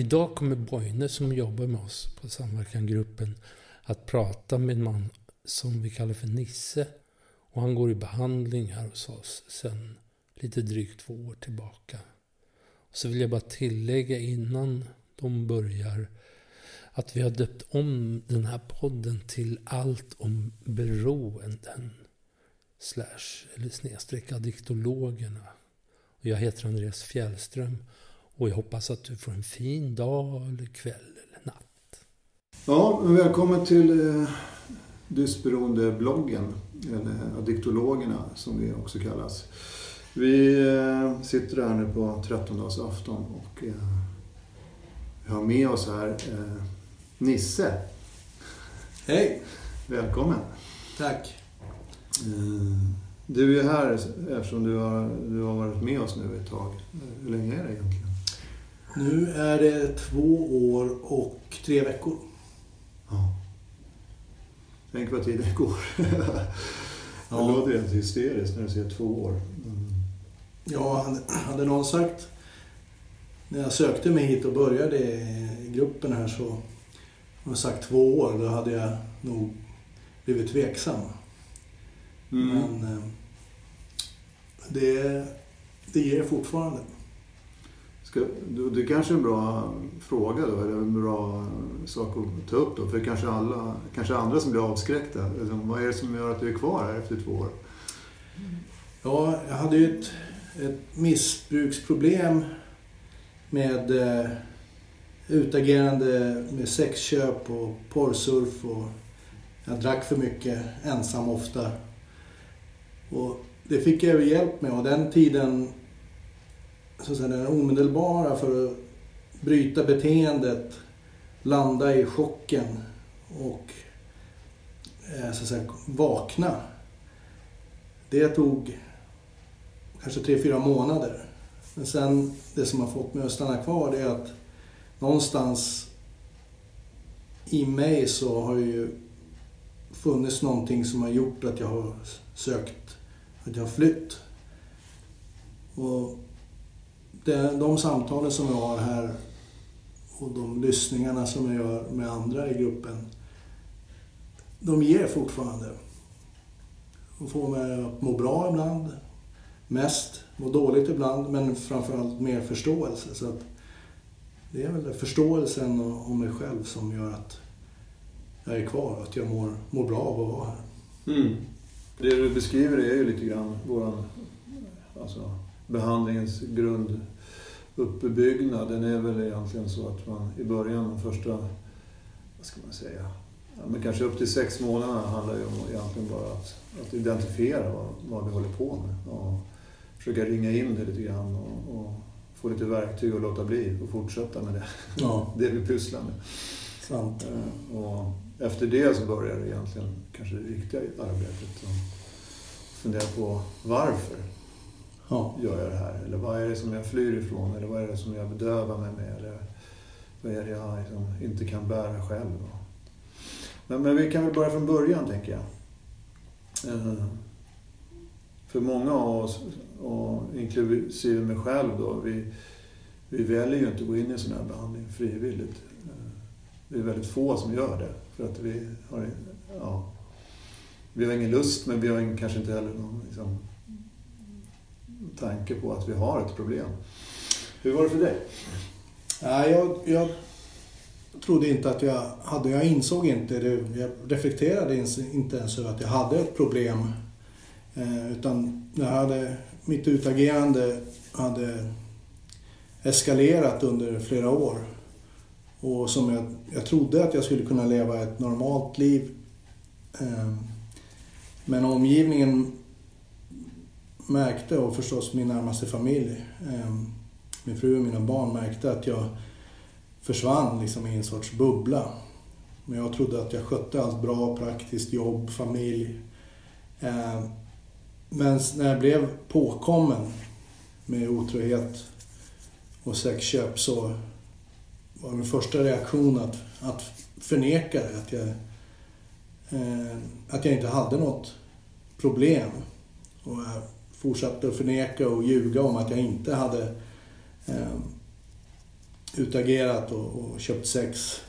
Idag kommer Boine som jobbar med oss på Samverkangruppen att prata med en man som vi kallar för Nisse. Och han går i behandling här hos oss sedan lite drygt två år tillbaka. Så vill jag bara tillägga innan de börjar att vi har döpt om den här podden till Allt om beroenden. Slash, eller snedstreck addiktologerna. Och jag heter Andreas Fjällström och jag hoppas att du får en fin dag eller kväll eller natt. Ja, välkommen till eh, Dysberoende-bloggen, eller Addiktologerna som vi också kallas. Vi eh, sitter här nu på 13-dagsafton och eh, vi har med oss här eh, Nisse. Hej! Välkommen! Tack! Eh, du är här eftersom du har, du har varit med oss nu ett tag. Hur länge är det egentligen? Nu är det två år och tre veckor. Ja. Tänk vad tiden går. Ja. Det låter helt hysteriskt när du säger två år. Mm. Ja, hade, hade någon sagt när jag sökte mig hit och började i gruppen här så har sagt två år, då hade jag nog blivit tveksam. Mm. Men eh, det, det ger fortfarande. Ska, det kanske är en bra fråga då, eller en bra sak att ta upp då. För kanske, alla, kanske andra som blir avskräckta. Alltså, vad är det som gör att du är kvar här efter två år? Ja, jag hade ju ett, ett missbruksproblem med eh, utagerande med sexköp och porrsurf och jag drack för mycket ensam ofta. Och det fick jag ju hjälp med och den tiden, så att säga, den omedelbara för att bryta beteendet, landa i chocken och eh, så att säga, vakna. Det tog kanske tre, fyra månader. Men sen det som har fått mig att stanna kvar det är att någonstans i mig så har ju funnits någonting som har gjort att jag har sökt, att jag har flytt. Och det, de samtalen som jag har här och de lyssningarna som jag gör med andra i gruppen, de ger fortfarande. De får mig att må bra ibland, mest, må dåligt ibland, men framförallt mer förståelse. Så att det är väl det, förståelsen om mig själv som gör att jag är kvar, och att jag mår, mår bra av att vara här. Mm. Det du beskriver är ju lite grann våran, alltså behandlingens grunduppbyggnad. Den är väl egentligen så att man i början, de första, vad ska man säga, ja, men kanske upp till sex månader handlar ju om egentligen bara att, att identifiera vad, vad vi håller på med. Och försöka ringa in det lite grann och, och få lite verktyg och låta bli och fortsätta med det, Ja, det vi pysslar med. sant. Eh, Och efter det så börjar det egentligen kanske det riktiga arbetet. Och fundera på varför Ja, gör jag det här? Eller vad är det som jag flyr ifrån? Eller vad är det som jag bedövar mig med? Eller vad är det jag liksom inte kan bära själv? Men, men vi kan väl börja från början, tänker jag. Eh, för många av oss, och inklusive mig själv då, vi, vi väljer ju inte att gå in i sån här behandling frivilligt. Eh, det är väldigt få som gör det. För att vi har, ja, vi har ingen lust, men vi har kanske inte heller någon liksom, tanke på att vi har ett problem. Hur var det för dig? Nej, jag, jag trodde inte att jag hade, jag insåg inte det, jag reflekterade inte ens över att jag hade ett problem. Eh, utan jag hade, mitt utagerande hade eskalerat under flera år. Och som jag, jag trodde att jag skulle kunna leva ett normalt liv. Eh, men omgivningen märkte, och förstås min närmaste familj, ehm, min fru och mina barn märkte att jag försvann liksom i en sorts bubbla. Men jag trodde att jag skötte allt bra, praktiskt, jobb, familj. Ehm, men när jag blev påkommen med otrohet och sexköp så var min första reaktion att, att förneka det. Att jag, ehm, att jag inte hade något problem. Och eh, fortsatte att förneka och ljuga om att jag inte hade eh, utagerat och, och köpt sex.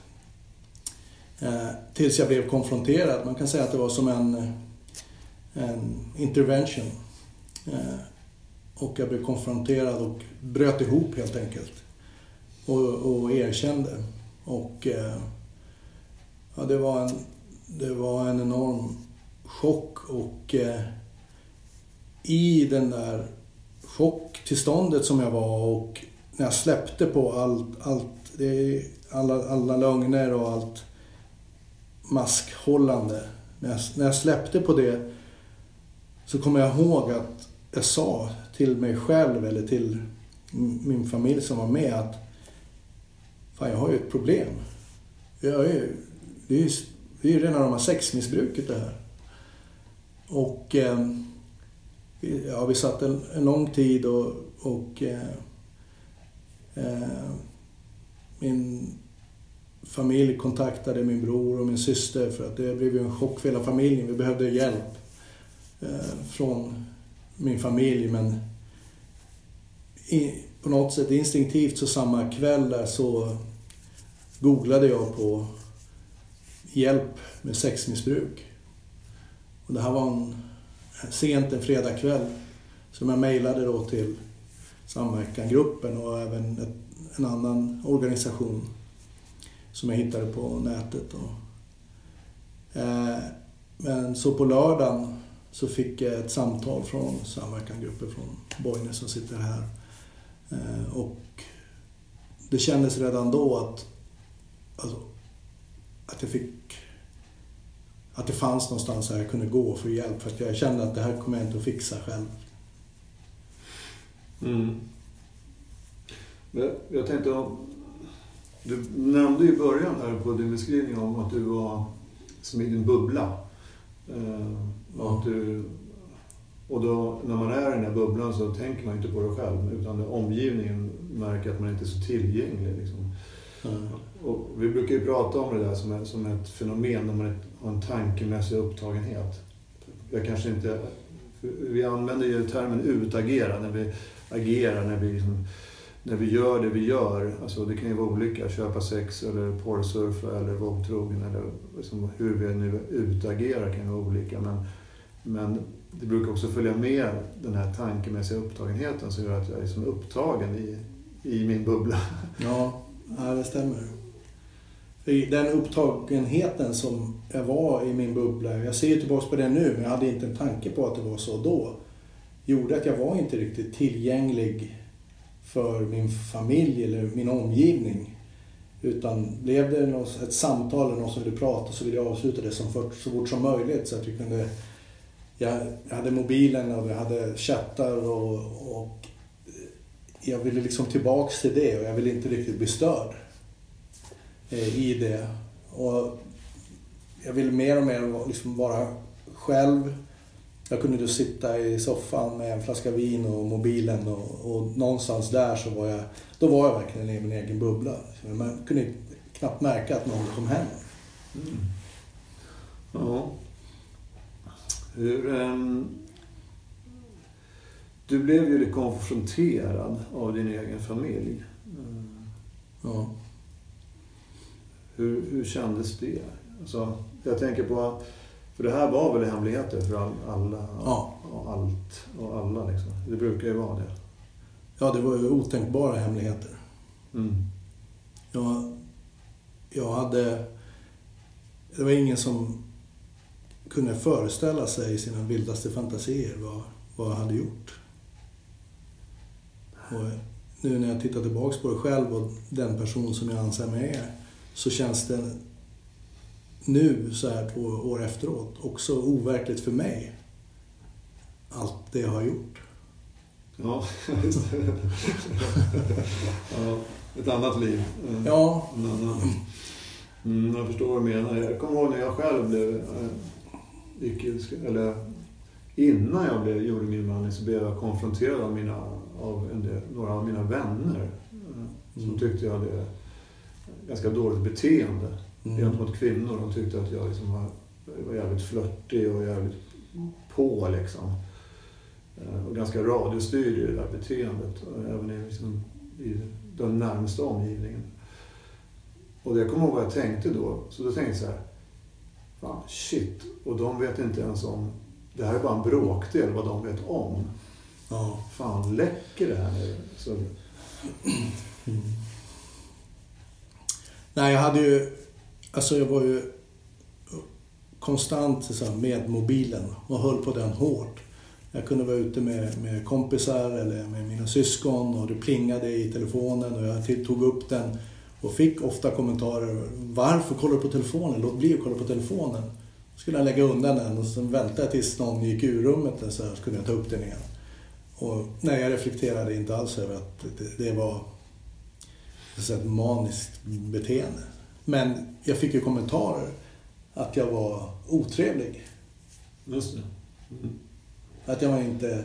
Eh, tills jag blev konfronterad. Man kan säga att det var som en, en intervention. Eh, och jag blev konfronterad och bröt ihop helt enkelt. Och, och erkände. Och eh, ja, det, var en, det var en enorm chock och eh, i den där chocktillståndet som jag var och när jag släppte på allt, allt det, alla, alla lögner och allt maskhållande. När jag, när jag släppte på det så kommer jag ihåg att jag sa till mig själv eller till min familj som var med att Fan, jag har ju ett problem. Jag är, det är ju det är rena rama sexmissbruket det här. Och eh, ja, vi satt en, en lång tid och, och eh, eh, min familj kontaktade min bror och min syster för att det blev ju en chock för hela familjen. Vi behövde hjälp eh, från min familj men i, på något sätt instinktivt så samma kväll där så googlade jag på hjälp med sexmissbruk. Och det här var en, sent en fredagkväll som jag mejlade då till Samverkangruppen och även ett, en annan organisation som jag hittade på nätet. Och, eh, men så på lördagen så fick jag ett samtal från Samverkangruppen från Boine som sitter här. Eh, och det kändes redan då att, alltså, att jag fick att det fanns någonstans där jag kunde gå för hjälp. För att jag kände att det här kommer jag inte att fixa själv. Mm. Jag tänkte, du nämnde i början här på din beskrivning om att du var som i din bubbla. Eh, och, att du, och då, när man är i den här bubblan så tänker man inte på det själv utan omgivningen märker att man inte är så tillgänglig. Liksom. Mm. Och vi brukar ju prata om det där som, ett, som ett fenomen när man har en tankemässig upptagenhet. Jag kanske inte... Vi använder ju termen utagera när vi agerar, när vi, liksom, när vi gör det vi gör. Alltså det kan ju vara olika, köpa sex eller porrsurfa eller vågtrogen eller liksom hur vi nu utagerar kan vara olika. Men, men det brukar också följa med den här tankemässiga upptagenheten som gör att jag är liksom upptagen i, i min bubbla. Ja, det stämmer. Den upptagenheten som jag var i min bubbla, jag ser ju tillbaka på det nu men jag hade inte en tanke på att det var så då. Gjorde att jag var inte riktigt tillgänglig för min familj eller min omgivning. Utan blev det ett samtal eller någon som ville prata så ville jag avsluta det som fort, så fort som möjligt så att vi kunde... Jag, jag hade mobilen och vi hade chattar och, och jag ville liksom tillbaks till det och jag ville inte riktigt bli störd. Eh, i det. Och jag ville mer och mer liksom vara själv. Jag kunde då sitta i soffan med en flaska vin och mobilen och, och någonstans där så var jag, då var jag verkligen i min egen bubbla. Man kunde knappt märka att någon kom hem. Mm. Ja. Hur, um, du blev ju konfronterad av din egen familj. Mm. Ja. Hur, hur kändes det? Alltså, jag tänker på, för det här var väl hemligheter för all, alla ja. och allt och alla liksom. Det brukar ju vara det. Ja, det var ju otänkbara hemligheter. Mm. Jag, jag hade... Det var ingen som kunde föreställa sig i sina vildaste fantasier vad, vad jag hade gjort. Och nu när jag tittar tillbaks på det själv och den person som jag anser mig är så känns det nu så här två år efteråt också overkligt för mig. Allt det jag har gjort. Ja, just det. ja, ett annat liv. Ja. En annan. Mm, jag förstår vad du menar. Jag kommer ihåg när jag själv blev... Äh, gick, eller innan jag blev, gjorde min behandling så blev jag konfronterad av, mina, av del, några av mina vänner. Som mm. tyckte jag hade ganska dåligt beteende mm. gentemot kvinnor. De tyckte att jag liksom var, var jävligt flörtig och jävligt på liksom. Eh, och ganska radiostyrd i det där beteendet. Även i, liksom, i den närmaste omgivningen. Och jag kommer ihåg vad jag tänkte då. Så då tänkte jag så här. Fan, shit. Och de vet inte ens om... Det här är bara en bråkdel vad de vet om. Ja. Fan, läcker det här nu? Så, mm. Nej, jag hade ju... Alltså jag var ju konstant så här, med mobilen och höll på den hårt. Jag kunde vara ute med, med kompisar eller med mina syskon och det plingade i telefonen och jag tog upp den och fick ofta kommentarer. Varför kollar du på telefonen? Låt bli att kolla på telefonen. Så skulle jag lägga undan den och sen väntade jag tills någon gick ur rummet så här, så kunde jag ta upp den igen. Och nej, jag reflekterade inte alls över att det, det var så ett maniskt beteende. Men jag fick ju kommentarer att jag var otrevlig. just det. Mm. Att jag var inte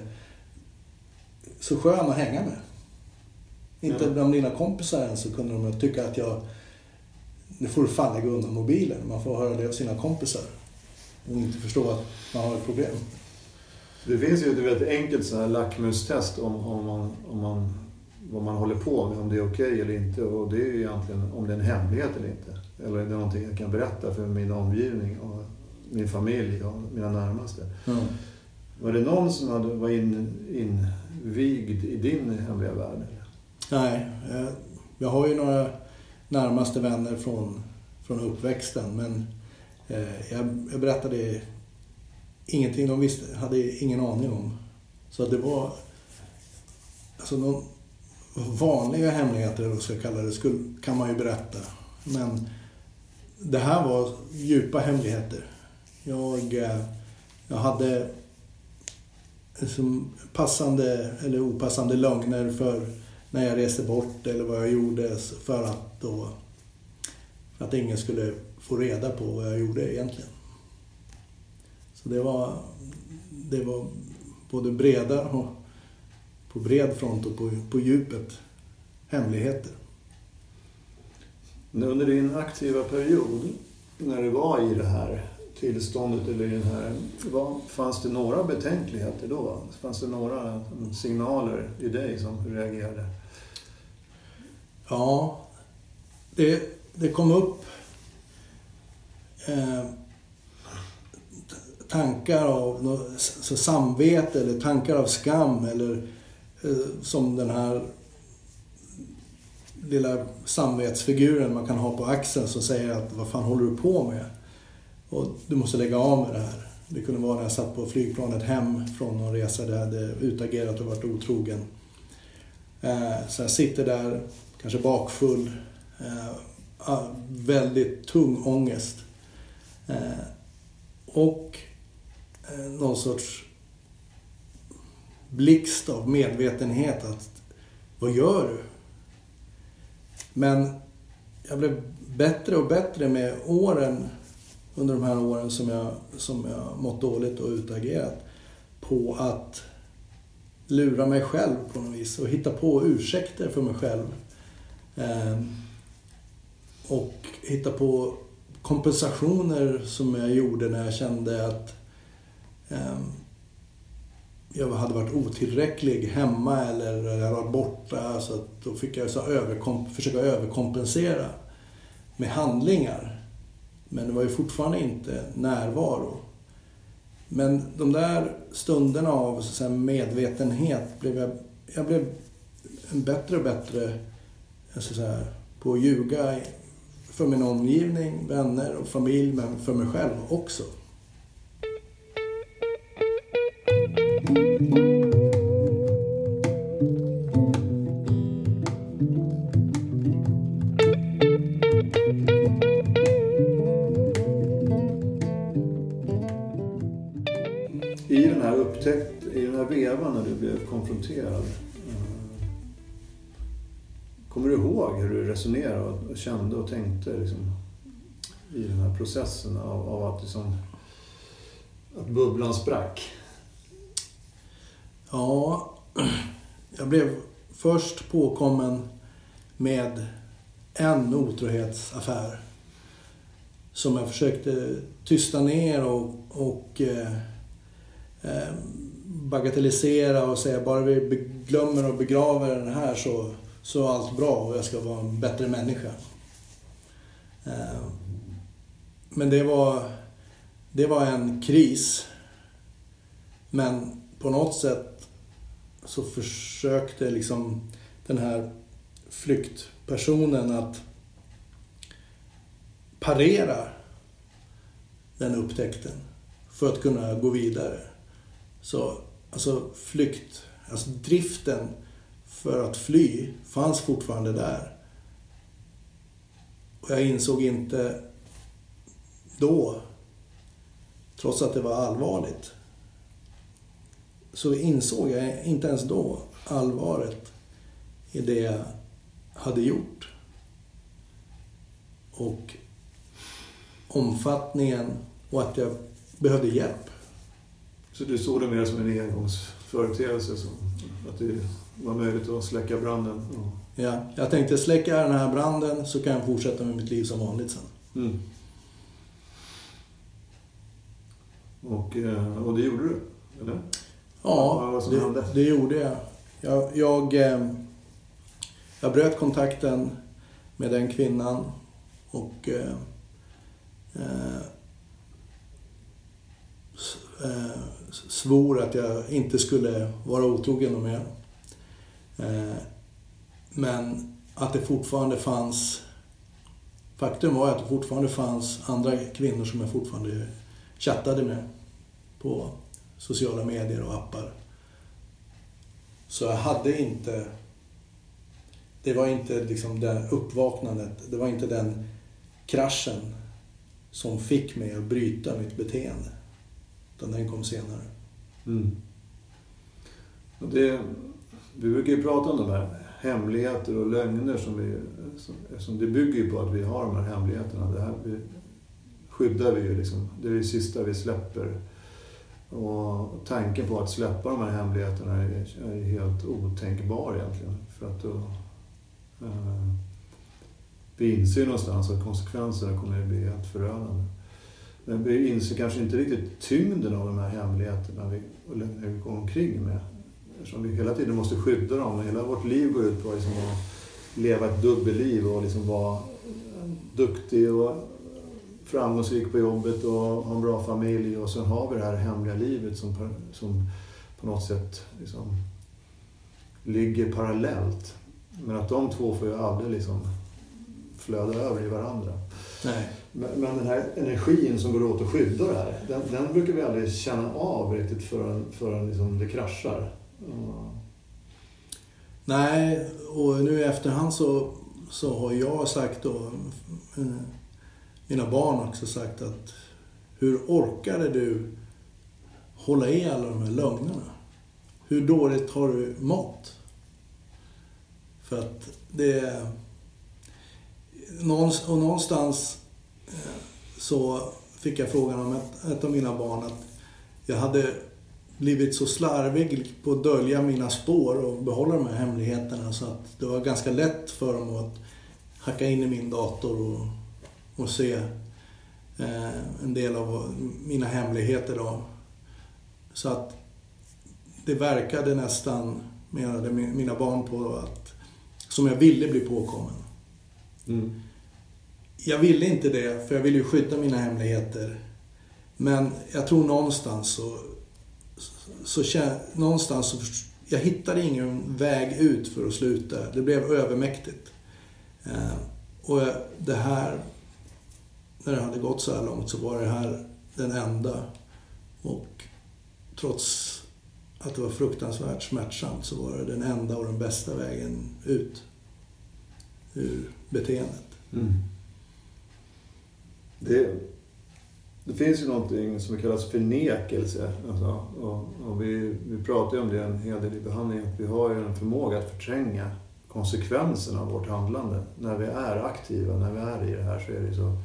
så skön att hänga med. Inte Ja. bland dina kompisar ens så kunde de tycka att jag... Nu får du fan lägga undan mobilen. Man får höra det av sina kompisar. Och inte förstå att man har ett problem. Det finns ju ett väldigt enkelt så här lackmustest om, om, man, om man, vad man håller på med, om det är okej eller inte. Och det är ju egentligen om det är en hemlighet eller inte. Eller är det någonting jag kan berätta för min omgivning och min familj och mina närmaste. Var det någon som hade, var in, invigd i din hemliga värld? Nej, eh, jag har ju några närmaste vänner från, från uppväxten men eh, jag, jag berättade ingenting de visste, hade ingen aning om. Så det var alltså de vanliga hemligheter, eller vad jag ska kalla det, skulle, kan man ju berätta. Men det här var djupa hemligheter. Jag, eh, jag hade liksom passande eller opassande lögner för när jag reste bort eller vad jag gjorde för att då för att ingen skulle få reda på vad jag gjorde egentligen. Så det var, det var både breda och på bred front och på, på djupet hemligheter. Under din aktiva period, när du var i det här tillståndet eller i den här... Vad, fanns det några betänkligheter då? Fanns det några signaler i dig som reagerade? Ja, det, det kom upp eh, tankar av så samvete eller tankar av skam eller eh, som den här lilla samvetsfiguren man kan ha på axeln som säger att vad fan håller du på med? Och du måste lägga av med det här. Det kunde vara när jag satt på flygplanet hem från någon resa där jag hade utagerat och varit otrogen. Eh, Så jag sitter där, kanske bakfull, eh, ah, väldigt tung ångest. Eh, Och Eh, någon sorts blixt av medvetenhet att vad gör du? Men jag blev bättre och bättre med åren under de här åren som jag, som jag mått dåligt och utagerat på att lura mig själv på något vis och hitta på ursäkter för mig själv. Eh, och hitta på kompensationer som jag gjorde när jag kände att Ehm, jag hade varit otillräcklig hemma eller jag var borta. Så att då fick jag så överkom- försöka överkompensera med handlingar. Men det var ju fortfarande inte närvaro. Men de där stunderna av så säga, medvetenhet blev jag, jag blev en bättre och bättre säga, på att ljuga för min omgivning, vänner och familj, men för mig själv också. I den här upptäckt, i den här vevan när du blev konfronterad. Eh, kommer du ihåg hur du resonerade och och kände och tänkte liksom, i den här processen av, av att, liksom, att bubblan sprack? Ja, jag blev först påkommen med en otrohetsaffär. Som jag försökte tysta ner och, och eh, eh, bagatellisera och säga bara vi glömmer och begraver den här så, så är allt bra och jag ska vara en bättre människa. Eh, men det var, det var en kris. Men på något sätt så försökte liksom den här flyktpersonen att parera den upptäckten för att kunna gå vidare. Så alltså flykt, alltså driften för att fly fanns fortfarande där. Och jag insåg inte då, trots att det var allvarligt, så insåg jag inte ens då allvaret i det jag hade gjort. Och omfattningen och att jag behövde hjälp. Så du såg det mer som en engångsföreteelse? Som att det var möjligt att släcka branden? Ja. ja, jag tänkte släcka den här branden så kan jag fortsätta med mitt liv som vanligt sen. Mm. Och, eh, och det gjorde du? Eller? Ja, det, det, gjorde jag. Jag, jag, eh, jag bröt kontakten med den kvinnan och eh, eh, eh, svor att jag inte skulle vara otrogen mer. Eh, men att det fortfarande fanns... Faktum var att det fortfarande fanns andra kvinnor som jag fortfarande chattade med på sociala medier och appar. Så jag hade inte... Det var inte liksom det uppvaknandet, det var inte den kraschen som fick mig att bryta mitt beteende. Utan den kom senare. Mm. Och det, vi brukar ju prata om de här hemligheter och lögner som vi... Som, det bygger ju på att vi har de här hemligheterna. Det här vi, skyddar vi ju liksom. Det är det sista vi släpper. Och tanken på att släppa de här hemligheterna är, är helt otänkbar egentligen. För att då, eh, vi inser ju någonstans att konsekvenserna kommer att bli helt förödande. Men vi inser kanske inte riktigt tyngden av de här hemligheterna vi, vi går omkring med. Eftersom vi hela tiden måste skydda dem. Hela vårt liv går ut på liksom att leva ett dubbelliv och liksom vara duktig och framgångsrik på jobbet och ha en bra familj. Och sen har vi det här hemliga livet som, som på något sätt liksom ligger parallellt. Men att de två får ju aldrig liksom flöda över i varandra. Nej. Men, men den här energin som går åt att skydda det här, den, den brukar vi aldrig känna av riktigt förrän, förrän liksom det kraschar. Mm. Nej, och nu i efterhand så, så har jag sagt då, mina barn också sagt att hur orkade du hålla i alla de här lögnerna? Hur dåligt har du mått? För att det... Och någonstans eh, så fick jag frågan om ett, ett av mina barn att jag hade blivit så slarvig på att dölja mina spår och behålla de här hemligheterna så att det var ganska lätt för dem att hacka in i min dator och, och se eh, en del av mina hemligheter. Då. Så att det verkade nästan, menade mina barn på, att som jag ville bli påkommen. Mm. Jag ville inte det, för jag ville ju skydda mina hemligheter. Men jag tror någonstans så, så, så någonstans så, jag hittade ingen väg ut för att sluta. Det blev övermäktigt. Eh, och det här, när det hade gått så här långt så var det här den enda. Och trots att det var fruktansvärt smärtsamt så var det den enda och den bästa vägen ut ur beteendet. Mm. Det, det finns ju någonting som kallas förnekelse. Alltså, och, och vi, vi pratar ju om det en hel del i behandlingen. Att vi har ju en förmåga att förtränga konsekvenserna av vårt handlande. När vi är aktiva, när vi är i det här så, är det så,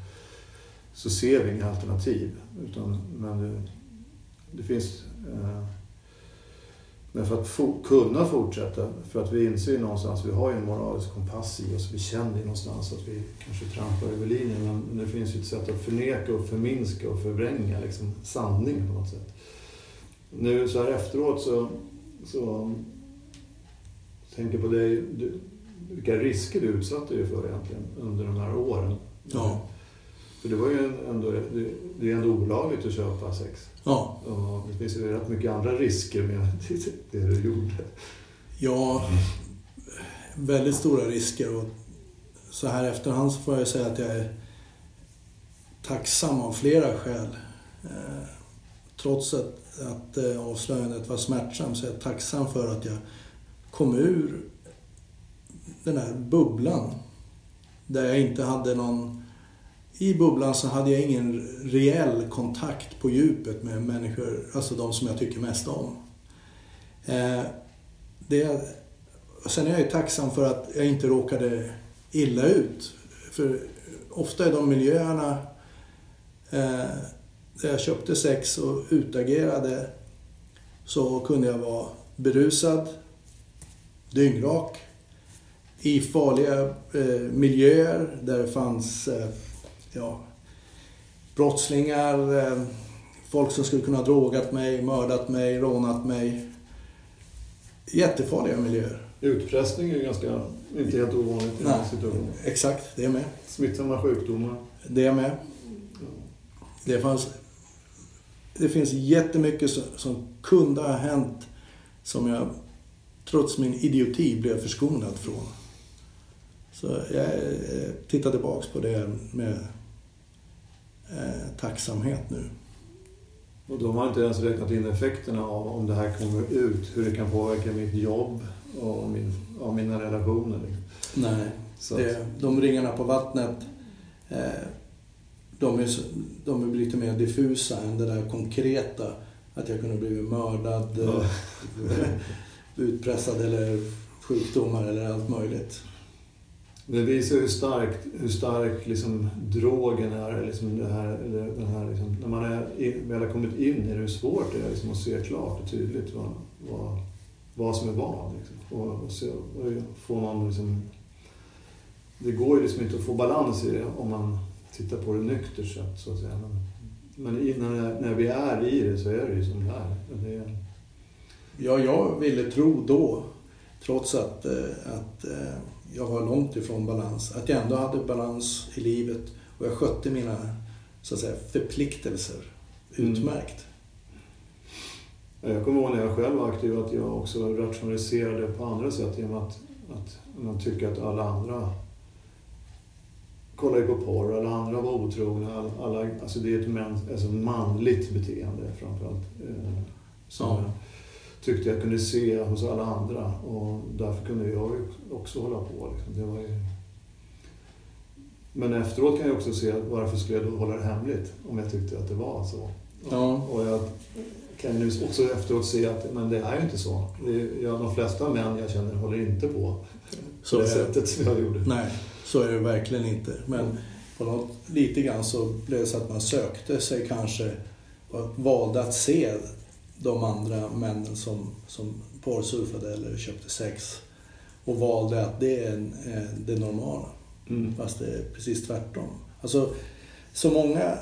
så ser vi inga alternativ. Utan, men det, det finns... Eh, men för att for, kunna fortsätta, för att vi inser ju någonstans, vi har ju en moralisk kompass i oss, vi känner ju någonstans att vi kanske trampar över linjen, men det finns ju ett sätt att förneka och förminska och förvränga liksom, sanningen på något sätt. Nu så här efteråt så, så tänker på dig, du, vilka risker du utsatte dig för egentligen under de här åren. Ja. För det var ju ändå, det, är ändå olagligt att köpa sex. Ja. Och det finns ju rätt mycket andra risker med det du gjorde. Ja, väldigt stora risker. Och så här efterhand så får jag säga att jag är tacksam av flera skäl. Eh, trots att, att eh, avslöjandet var smärtsamt så är jag tacksam för att jag kom ur den här bubblan. Där jag inte hade någon... I bubblan så hade jag ingen reell kontakt på djupet med människor, alltså de som jag tycker mest om. Eh, det, sen är jag ju tacksam för att jag inte råkade illa ut. För ofta är de miljöerna eh, där jag köpte sex och utagerade så kunde jag vara berusad, dyngrak, i farliga eh, miljöer där det fanns eh, ja, brottslingar, eh, folk som skulle kunna ha drogat mig, mördat mig, rånat mig. Jättefarliga miljöer. Utpressning är ju ganska, inte helt ovanligt i den Nej. situationen. Exakt, det är med. Smittsamma sjukdomar. Det är med. Det, fanns, det finns jättemycket som, som kunde ha hänt som jag trots min idioti blev förskonad från. Så jag eh, tittar tillbaks på det med eh, tacksamhet nu. Och de har inte ens räknat in effekterna av om det här kommer ut, hur det kan påverka mitt jobb och min, och mina relationer. Nej, Så det, de ringarna på vattnet eh, de är, de är lite mer diffusa än det där konkreta. Att jag kunde bli mördad, Ja. eh, utpressad eller sjukdomar eller allt möjligt. Det visar hur stark, hur stark liksom, drogen är. Liksom det här, eller den här, liksom, när man är, väl har kommit in i det, hur svårt det är liksom, att se klart och tydligt vad, vad, vad som är vad. Liksom. Och, och, se, och får man liksom, det går ju liksom inte att få balans i det om man tittar på det nyktert sett, så att säga. Men, men i, när, när vi är i det så är det ju som det är. Det är Ja, jag ville tro då, trots att, eh, att eh, jag var långt ifrån balans, att jag ändå hade balans i livet och jag skötte mina så att säga, förpliktelser Mm. utmärkt. Jag kommer ihåg när jag själv var aktiv att jag också rationaliserade på andra sätt genom att, att man tycker att alla andra kollar på porr, alla andra var otrogna. Alla, alla, alltså det är ett män, alltså manligt beteende framförallt. Eh, som Ja. Jag tyckte jag kunde se hos alla andra och därför kunde jag också hålla på. Liksom. Det var ju... Men efteråt kan jag också se varför skulle jag då hålla det hemligt om jag tyckte att det var så. Ja. Och jag kan nu också efteråt se att men det är ju inte så. Det är, ja, de flesta män jag känner håller inte på Så det sättet som jag gjorde. Nej, så är det verkligen inte. Men på något, lite grann så blev det så att man sökte sig kanske och valde att se de andra männen som, som porrsurfade eller köpte sex och valde att det är en, eh, det normala. Mm. Fast det är precis tvärtom. Alltså, så många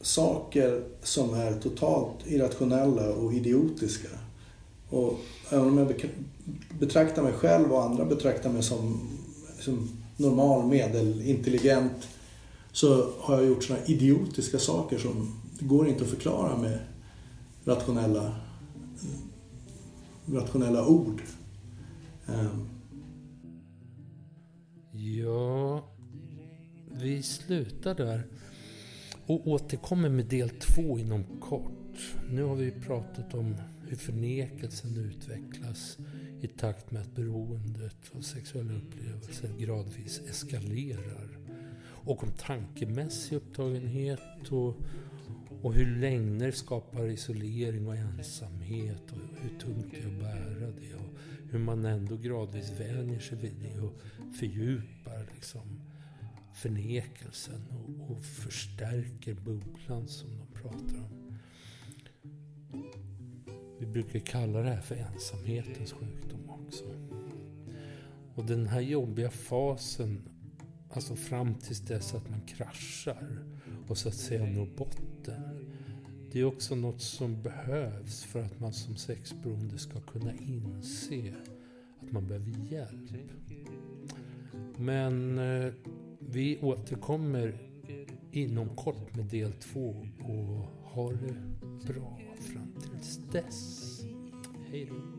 saker som är totalt irrationella och idiotiska. Och även om jag betraktar mig själv och andra betraktar mig som, som normal, medelintelligent så har jag gjort såna idiotiska saker som går inte att förklara med rationella, rationella ord. Ehm. Ja, vi slutar där och återkommer med del två inom kort. Nu har vi pratat om hur förnekelsen utvecklas i takt med att beroendet av sexuella upplevelser gradvis eskalerar. Och om tankemässig upptagenhet och, och hur lögner skapar isolering och ensamhet och hur tungt det är att bära det. Och hur man ändå gradvis vänjer sig vid det och fördjupar liksom förnekelsen och, och förstärker bubblan som de pratar om. Vi brukar kalla det här för ensamhetens sjukdom också. Och den här jobbiga fasen, alltså fram tills dess att man kraschar och så att säga når botten inte. Det är också något som behövs för att man som sexberoende ska kunna inse att man behöver hjälp. Men eh, vi återkommer inom kort med del två och ha det bra fram tills dess. Hej då.